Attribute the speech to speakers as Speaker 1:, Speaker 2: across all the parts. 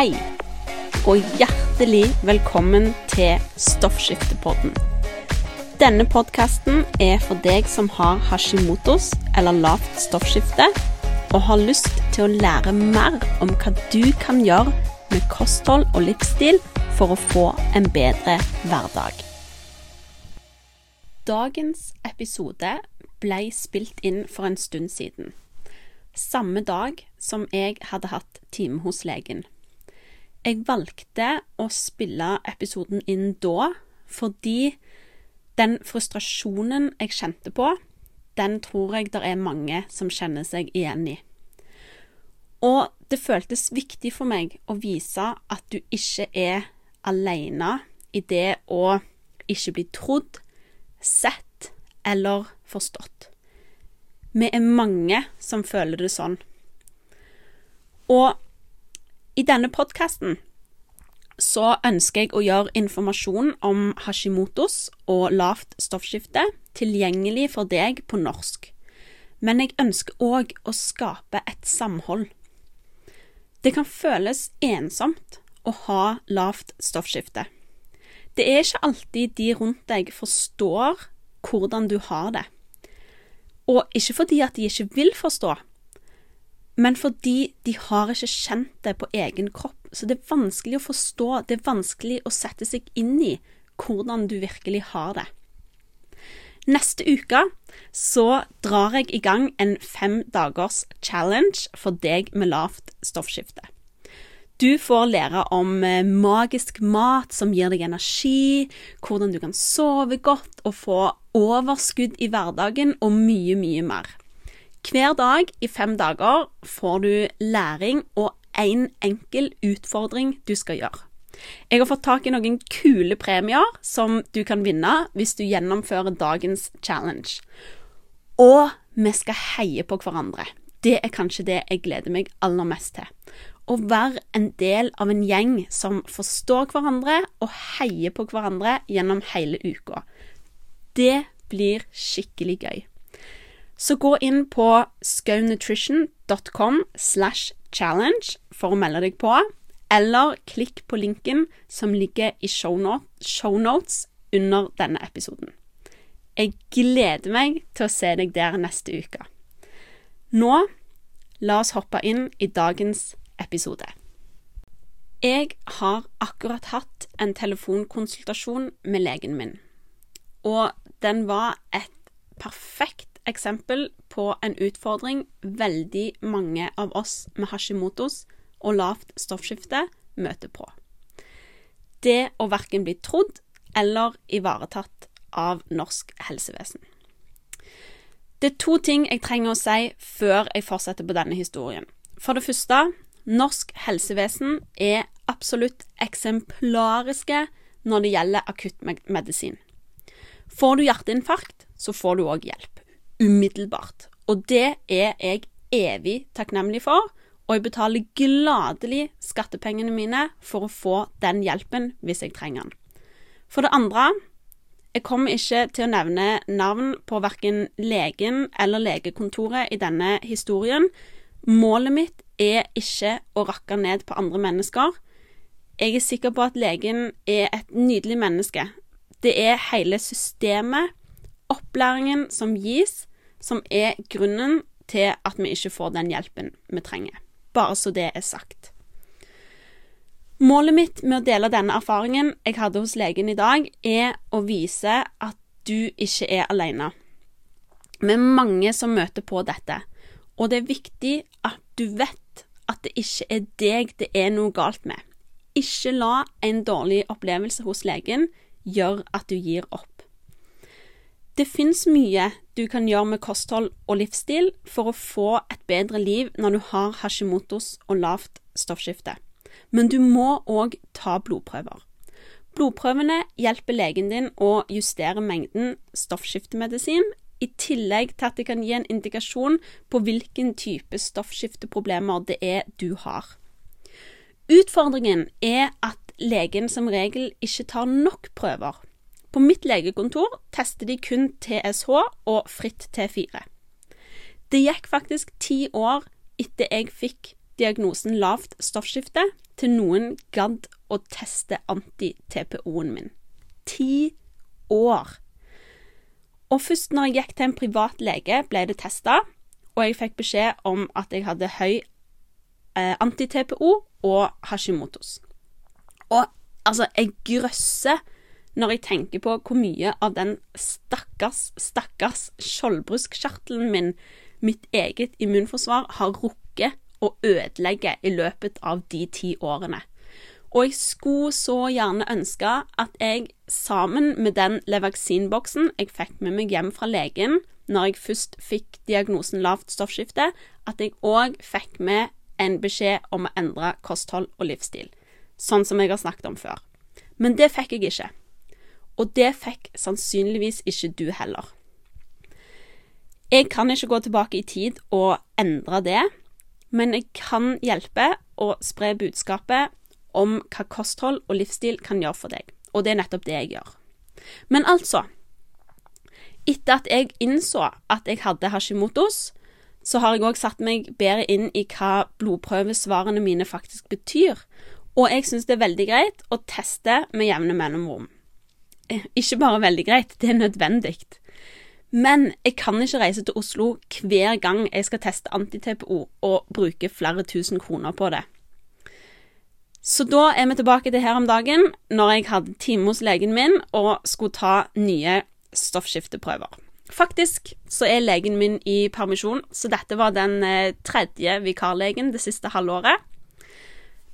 Speaker 1: Hei, og hjertelig velkommen til Stoffskiftepodden. Denne podkasten er for deg som har hashimotos eller lavt stoffskifte, og har lyst til å lære mer om hva du kan gjøre med kosthold og livsstil for å få en bedre hverdag. Dagens episode ble spilt inn for en stund siden. Samme dag som jeg hadde hatt time hos legen. Jeg valgte å spille episoden inn da fordi den frustrasjonen jeg kjente på, den tror jeg det er mange som kjenner seg igjen i. Og det føltes viktig for meg å vise at du ikke er alene i det å ikke bli trodd, sett eller forstått. Vi er mange som føler det sånn. Og i denne podkasten så ønsker jeg å gjøre informasjon om Hashimotos og lavt stoffskifte tilgjengelig for deg på norsk. Men jeg ønsker òg å skape et samhold. Det kan føles ensomt å ha lavt stoffskifte. Det er ikke alltid de rundt deg forstår hvordan du har det. Og ikke fordi at de ikke vil forstå, men fordi de har ikke kjent det på egen kropp. Så det er vanskelig å forstå, det er vanskelig å sette seg inn i hvordan du virkelig har det. Neste uke så drar jeg i gang en fem dagers challenge for deg med lavt stoffskifte. Du får lære om eh, magisk mat som gir deg energi, hvordan du kan sove godt og få overskudd i hverdagen og mye, mye mer. Hver dag i fem dager får du læring og én en enkel utfordring du skal gjøre. Jeg har fått tak i noen kule premier som du kan vinne hvis du gjennomfører dagens challenge. Og vi skal heie på hverandre. Det er kanskje det jeg gleder meg aller mest til. Å være en del av en gjeng som forstår hverandre og heier på hverandre gjennom hele uka. Det blir skikkelig gøy. Så gå inn på skaunutrition.com slash challenge for å melde deg på, eller klikk på linken som ligger i shownotes under denne episoden. Jeg gleder meg til å se deg der neste uke. Nå, la oss hoppe inn i dagens episode. Jeg har akkurat hatt en telefonkonsultasjon med legen min, og den var et perfekt eksempel på en utfordring veldig mange av oss med hashimotos og lavt stoffskifte møter på. Det å verken bli trodd eller ivaretatt av norsk helsevesen. Det er to ting jeg trenger å si før jeg fortsetter på denne historien. For det første, norsk helsevesen er absolutt eksemplariske når det gjelder akuttmedisin. Får du hjerteinfarkt, så får du òg hjelp umiddelbart. Og det er jeg evig takknemlig for, og jeg betaler gladelig skattepengene mine for å få den hjelpen hvis jeg trenger den. For det andre, jeg kommer ikke til å nevne navn på verken legen eller legekontoret i denne historien. Målet mitt er ikke å rakke ned på andre mennesker. Jeg er sikker på at legen er et nydelig menneske. Det er hele systemet, opplæringen som gis, som er grunnen til at vi ikke får den hjelpen vi trenger. Bare så det er sagt. Målet mitt med å dele denne erfaringen jeg hadde hos legen i dag, er å vise at du ikke er alene. Vi er mange som møter på dette, og det er viktig at du vet at det ikke er deg det er noe galt med. Ikke la en dårlig opplevelse hos legen gjøre at du gir opp. Det fins mye du kan gjøre med kosthold og livsstil for å få et bedre liv når du har hashimotos og lavt stoffskifte, men du må òg ta blodprøver. Blodprøvene hjelper legen din å justere mengden stoffskiftemedisin, i tillegg til at det kan gi en indikasjon på hvilken type stoffskifteproblemer det er du har. Utfordringen er at legen som regel ikke tar nok prøver. På mitt legekontor tester de kun TSH og fritt T4. Det gikk faktisk ti år etter jeg fikk diagnosen lavt stoffskifte, til noen gadd å teste anti-TPO-en min. Ti år. Og først når jeg gikk til en privat lege, ble det testa, og jeg fikk beskjed om at jeg hadde høy eh, anti-TPO og Hashimotos. Og altså, jeg grøsser når jeg tenker på hvor mye av den stakkars, stakkars skjoldbruskkjertelen min, mitt eget immunforsvar, har rukket å ødelegge i løpet av de ti årene. Og jeg skulle så gjerne ønske at jeg sammen med den Levaksin-boksen jeg fikk med meg hjem fra legen når jeg først fikk diagnosen lavt stoffskifte, at jeg òg fikk med en beskjed om å endre kosthold og livsstil, sånn som jeg har snakket om før. Men det fikk jeg ikke. Og det fikk sannsynligvis ikke du heller. Jeg kan ikke gå tilbake i tid og endre det, men jeg kan hjelpe å spre budskapet om hva kosthold og livsstil kan gjøre for deg. Og det er nettopp det jeg gjør. Men altså Etter at jeg innså at jeg hadde Hashimotos, så har jeg òg satt meg bedre inn i hva blodprøvesvarene mine faktisk betyr. Og jeg syns det er veldig greit å teste med jevne mellomrom. Eh, ikke bare veldig greit, det er nødvendig. Men jeg kan ikke reise til Oslo hver gang jeg skal teste anti-TPO og bruke flere tusen kroner på det. Så da er vi tilbake til her om dagen, når jeg hadde time hos legen min og skulle ta nye stoffskifteprøver. Faktisk så er legen min i permisjon, så dette var den eh, tredje vikarlegen det siste halvåret.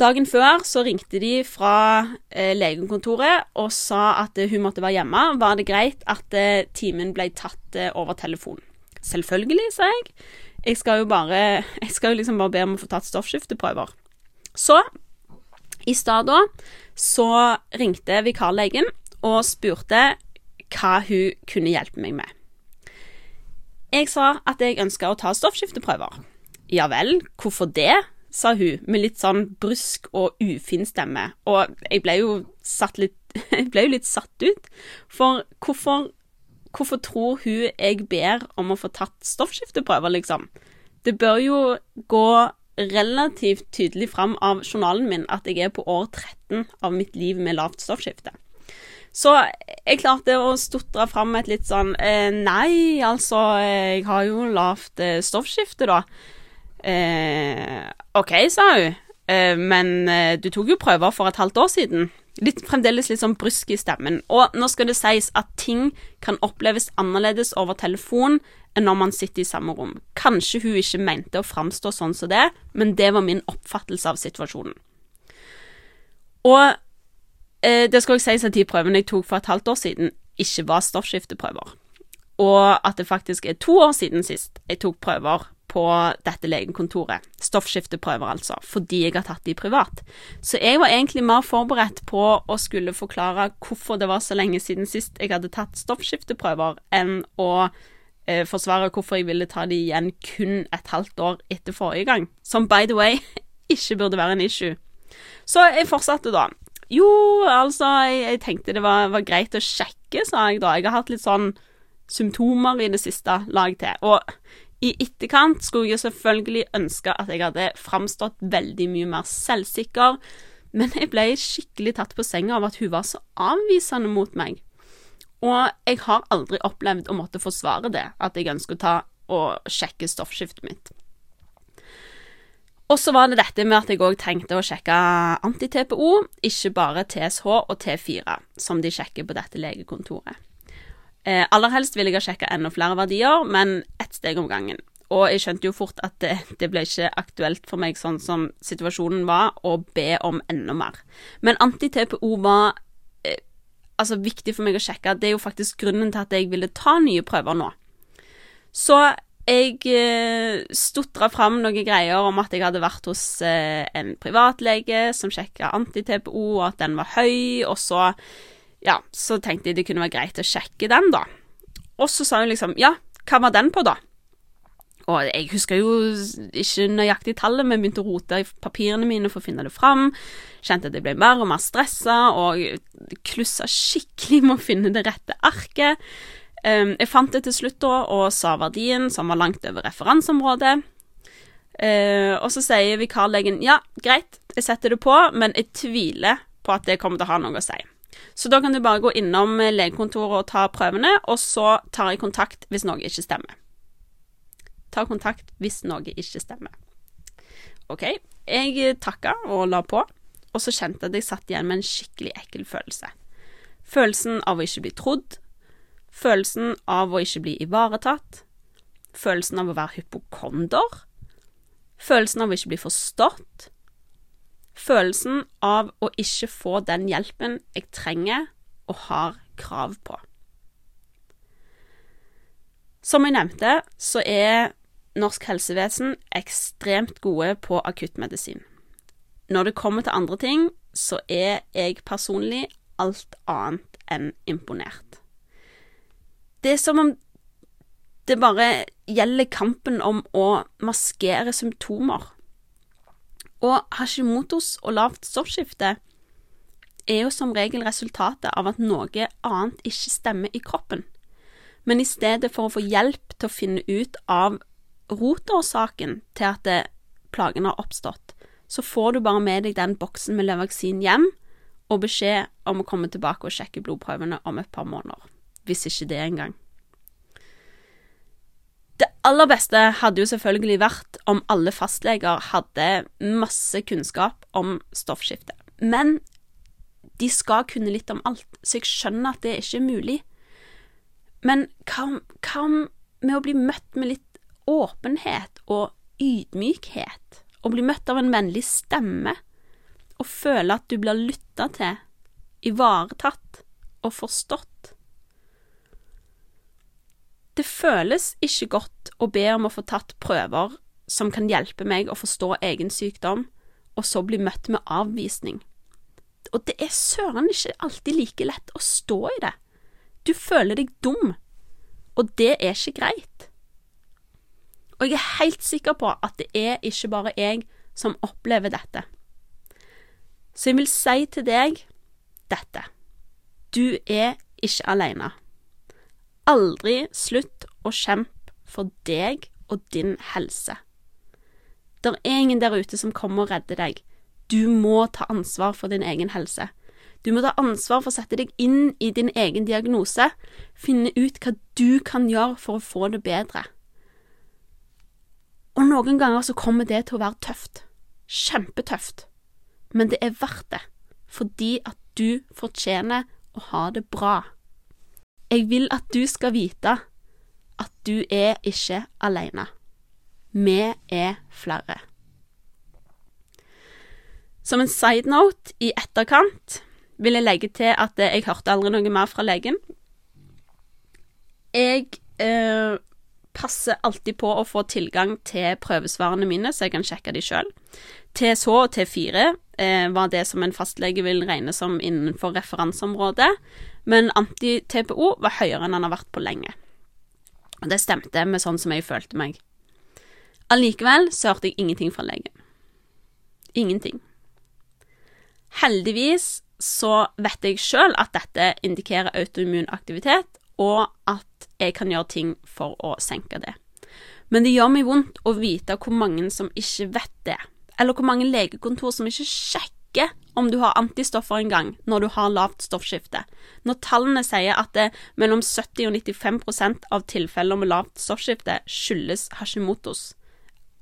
Speaker 1: Dagen før så ringte de fra eh, legekontoret og sa at eh, hun måtte være hjemme. Var det greit at eh, timen ble tatt eh, over telefon? Selvfølgelig, sa jeg. Jeg skal jo bare Jeg skal jo liksom bare be om å få tatt stoffskifteprøver. Så i stad da så ringte vikarlegen og spurte hva hun kunne hjelpe meg med. Jeg sa at jeg ønska å ta stoffskifteprøver. Ja vel, hvorfor det? Sa hun med litt sånn brusk og ufin stemme, og jeg ble jo satt litt Jeg ble jo litt satt ut, for hvorfor Hvorfor tror hun jeg ber om å få tatt stoffskifteprøver, liksom? Det bør jo gå relativt tydelig fram av journalen min at jeg er på år 13 av mitt liv med lavt stoffskifte. Så jeg klarte å stotre fram et litt sånn eh, Nei, altså, jeg har jo lavt eh, stoffskifte, da. Eh, OK, sa hun. Eh, men eh, du tok jo prøver for et halvt år siden. Litt, fremdeles litt sånn brysk i stemmen. Og nå skal det sies at ting kan oppleves annerledes over telefon enn når man sitter i samme rom. Kanskje hun ikke mente å framstå sånn som det, men det var min oppfattelse av situasjonen. Og eh, det skal også sies at de prøvene jeg tok for et halvt år siden, ikke var stoffskifteprøver. Og at det faktisk er to år siden sist jeg tok prøver på dette legekontoret. Stoffskifteprøver, altså, fordi jeg har tatt de privat. Så jeg var egentlig mer forberedt på å skulle forklare hvorfor det var så lenge siden sist jeg hadde tatt stoffskifteprøver, enn å eh, forsvare hvorfor jeg ville ta de igjen kun et halvt år etter forrige gang. Som by the way ikke burde være en issue. Så jeg fortsatte da. Jo, altså, jeg, jeg tenkte det var, var, greit å sjekke, sa jeg da. Jeg har hatt litt sånn symptomer i det siste, lag til. Og i etterkant skulle jeg selvfølgelig ønske at jeg hadde framstått veldig mye mer selvsikker, men jeg ble skikkelig tatt på senga av at hun var så avvisende mot meg. Og jeg har aldri opplevd å måtte forsvare det, at jeg ønsker å ta og sjekke stoffskiftet mitt. Og så var det dette med at jeg òg tenkte å sjekke anti-TPO, ikke bare TSH og T4, som de sjekker på dette legekontoret. Eh, aller helst ville jeg ha sjekka enda flere verdier, men ett steg om gangen. Og jeg skjønte jo fort at det, det, ble ikke aktuelt for meg sånn som situasjonen var, å be om enda mer. Men anti-TPO var altså, viktig for meg å sjekke. Det er jo faktisk grunnen til at jeg ville ta nye prøver nå. Så jeg eh, stotra fram noen greier om at jeg hadde vært hos eh, en privatlege som sjekka anti-TPO, og at den var høy, og så Ja, så tenkte jeg det kunne være greit å sjekke den, da. Og så sa hun liksom Ja, hva var den på, da? Og jeg husker jo ikke nøyaktig tallet, men begynte å rote i papirene mine for å finne det fram. Kjente at jeg ble mer og mer stressa, og klussa skikkelig med å finne det rette arket. Um, jeg fant det til slutt da, og sa verdien, som var langt over referanseområdet. Eh, og så sier vikarlegen ja, greit, jeg setter det på, men jeg tviler på at det kommer til å ha noe å si. Så da kan du bare gå innom legekontoret og ta prøvene, og så tar jeg kontakt hvis noe ikke stemmer. Ta kontakt hvis noe ikke stemmer. OK, jeg takka og la på, og så kjente jeg at jeg satt igjen med en skikkelig ekkel følelse. Følelsen av å ikke bli trodd, følelsen av å ikke bli ivaretatt, følelsen av å være hypokonder, følelsen av å ikke bli forstått, følelsen av å ikke få den hjelpen jeg trenger og har krav på. Som jeg nevnte, så er norsk helsevesen ekstremt gode på akuttmedisin. Når det kommer til andre ting, så er jeg personlig alt annet enn imponert. Det er som om det bare gjelder kampen om å maskere symptomer. Og Hashimotos og lavt stoffskifte er jo som regel resultatet av at noe annet ikke stemmer i kroppen. Men i stedet for å få hjelp til å finne ut av rotårsaken til at plagen har oppstått, så får du bare med deg den boksen med Levaksin hjem og beskjed om å komme tilbake og sjekke blodprøvene om et par måneder. Hvis ikke det engang. Det aller beste hadde jo selvfølgelig vært om alle fastleger hadde masse kunnskap om stoffskifte. Men de skal kunne litt om alt, så jeg skjønner at det ikke er mulig. Men hva, med å bli møtt med litt åpenhet og ydmykhet, og bli møtt av en vennlig stemme, og føle at du blir lytta til, ivaretatt og forstått. Det føles ikke godt å be om å få tatt prøver som kan hjelpe meg å forstå egen sykdom, og så bli møtt med avvisning. Og det er søren ikke alltid like lett å stå i det. Du føler deg dum, og det er ikke greit. Og jeg er helt sikker på at det er ikke bare jeg som opplever dette. Så jeg vil si til deg dette. Du er ikke alene. Aldri slutt å kjempe for deg og din helse. Det er ingen der ute som kommer og redder deg. Du må ta ansvar for din egen helse. Du må ta ansvar for å sette deg inn i din egen diagnose, finne ut hva du kan gjøre for å få det bedre. Og noen ganger så kommer det til å være tøft. Kjempetøft. Men det er verdt det, fordi at du fortjener å ha det bra. Jeg vil at du skal vite at du er ikke alene. Vi er flere. Som en side note i etterkant vil jeg legge til at jeg hørte aldri noe mer fra legen. Jeg eh, passer alltid på å få tilgang til prøvesvarene mine, så jeg kan sjekke de sjøl. TSH og T4 eh, var det som en fastlege vil regne som innenfor referanseområdet, men anti-TPO var høyere enn han har vært på lenge. Og det stemte med sånn som jeg følte meg. Allikevel så hørte jeg ingenting fra legen. Ingenting. Heldigvis så vet jeg sjøl at dette indikerer autoimmun aktivitet, og at jeg kan gjøre ting for å senke det. Men det gjør meg vondt å vite hvor mange som ikke vet det, eller hvor mange legekontor som ikke sjekker om du har antistoffer engang når du har lavt stoffskifte, når tallene sier at det mellom 70 og 95% av tilfeller med lavt stoffskifte skyldes Hashimotos,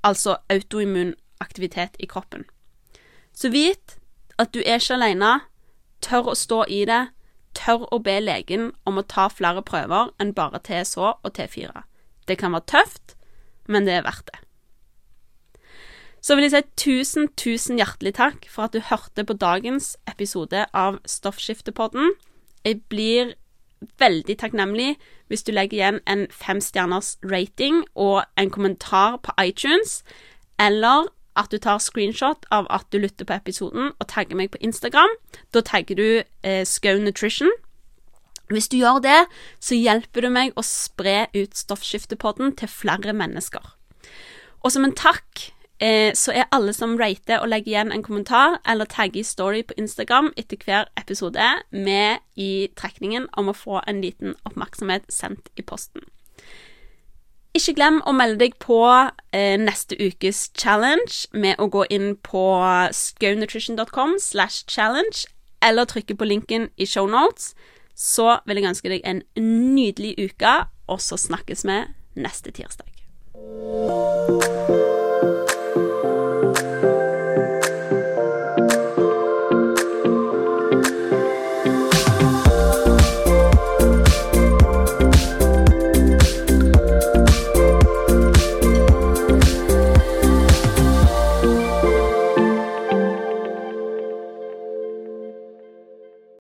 Speaker 1: altså autoimmun aktivitet i kroppen. Så vit at du er ikke alene, tør å stå i det, tør å be legen om å ta flere prøver enn bare TSH og T4. Det kan være tøft, men det er verdt det. Så vil jeg si tusen, tusen hjertelig takk for at du hørte på dagens episode av Stoffskiftepodden. Jeg blir veldig takknemlig hvis du legger igjen en femstjerners rating og en kommentar på iTunes, eller at du tar screenshot av at du lytter på episoden og tagger meg på Instagram. Da tagger du eh, Skau Nutrition. Hvis du gjør det, så hjelper du meg å spre ut Stoffskiftepodden til flere mennesker. Og som en takk eh, så er alle som rater og legger igjen en kommentar eller tagger i story på Instagram etter hver episode, med i trekningen om å få en liten oppmerksomhet sendt i posten. ikke glem å melde deg på eh, neste ukes challenge med å gå inn på skaunutrition.com slash challenge, eller trykke på linken i shownotes. Så vil jeg ønske deg en nydelig uke, og så snakkes vi neste tirsdag.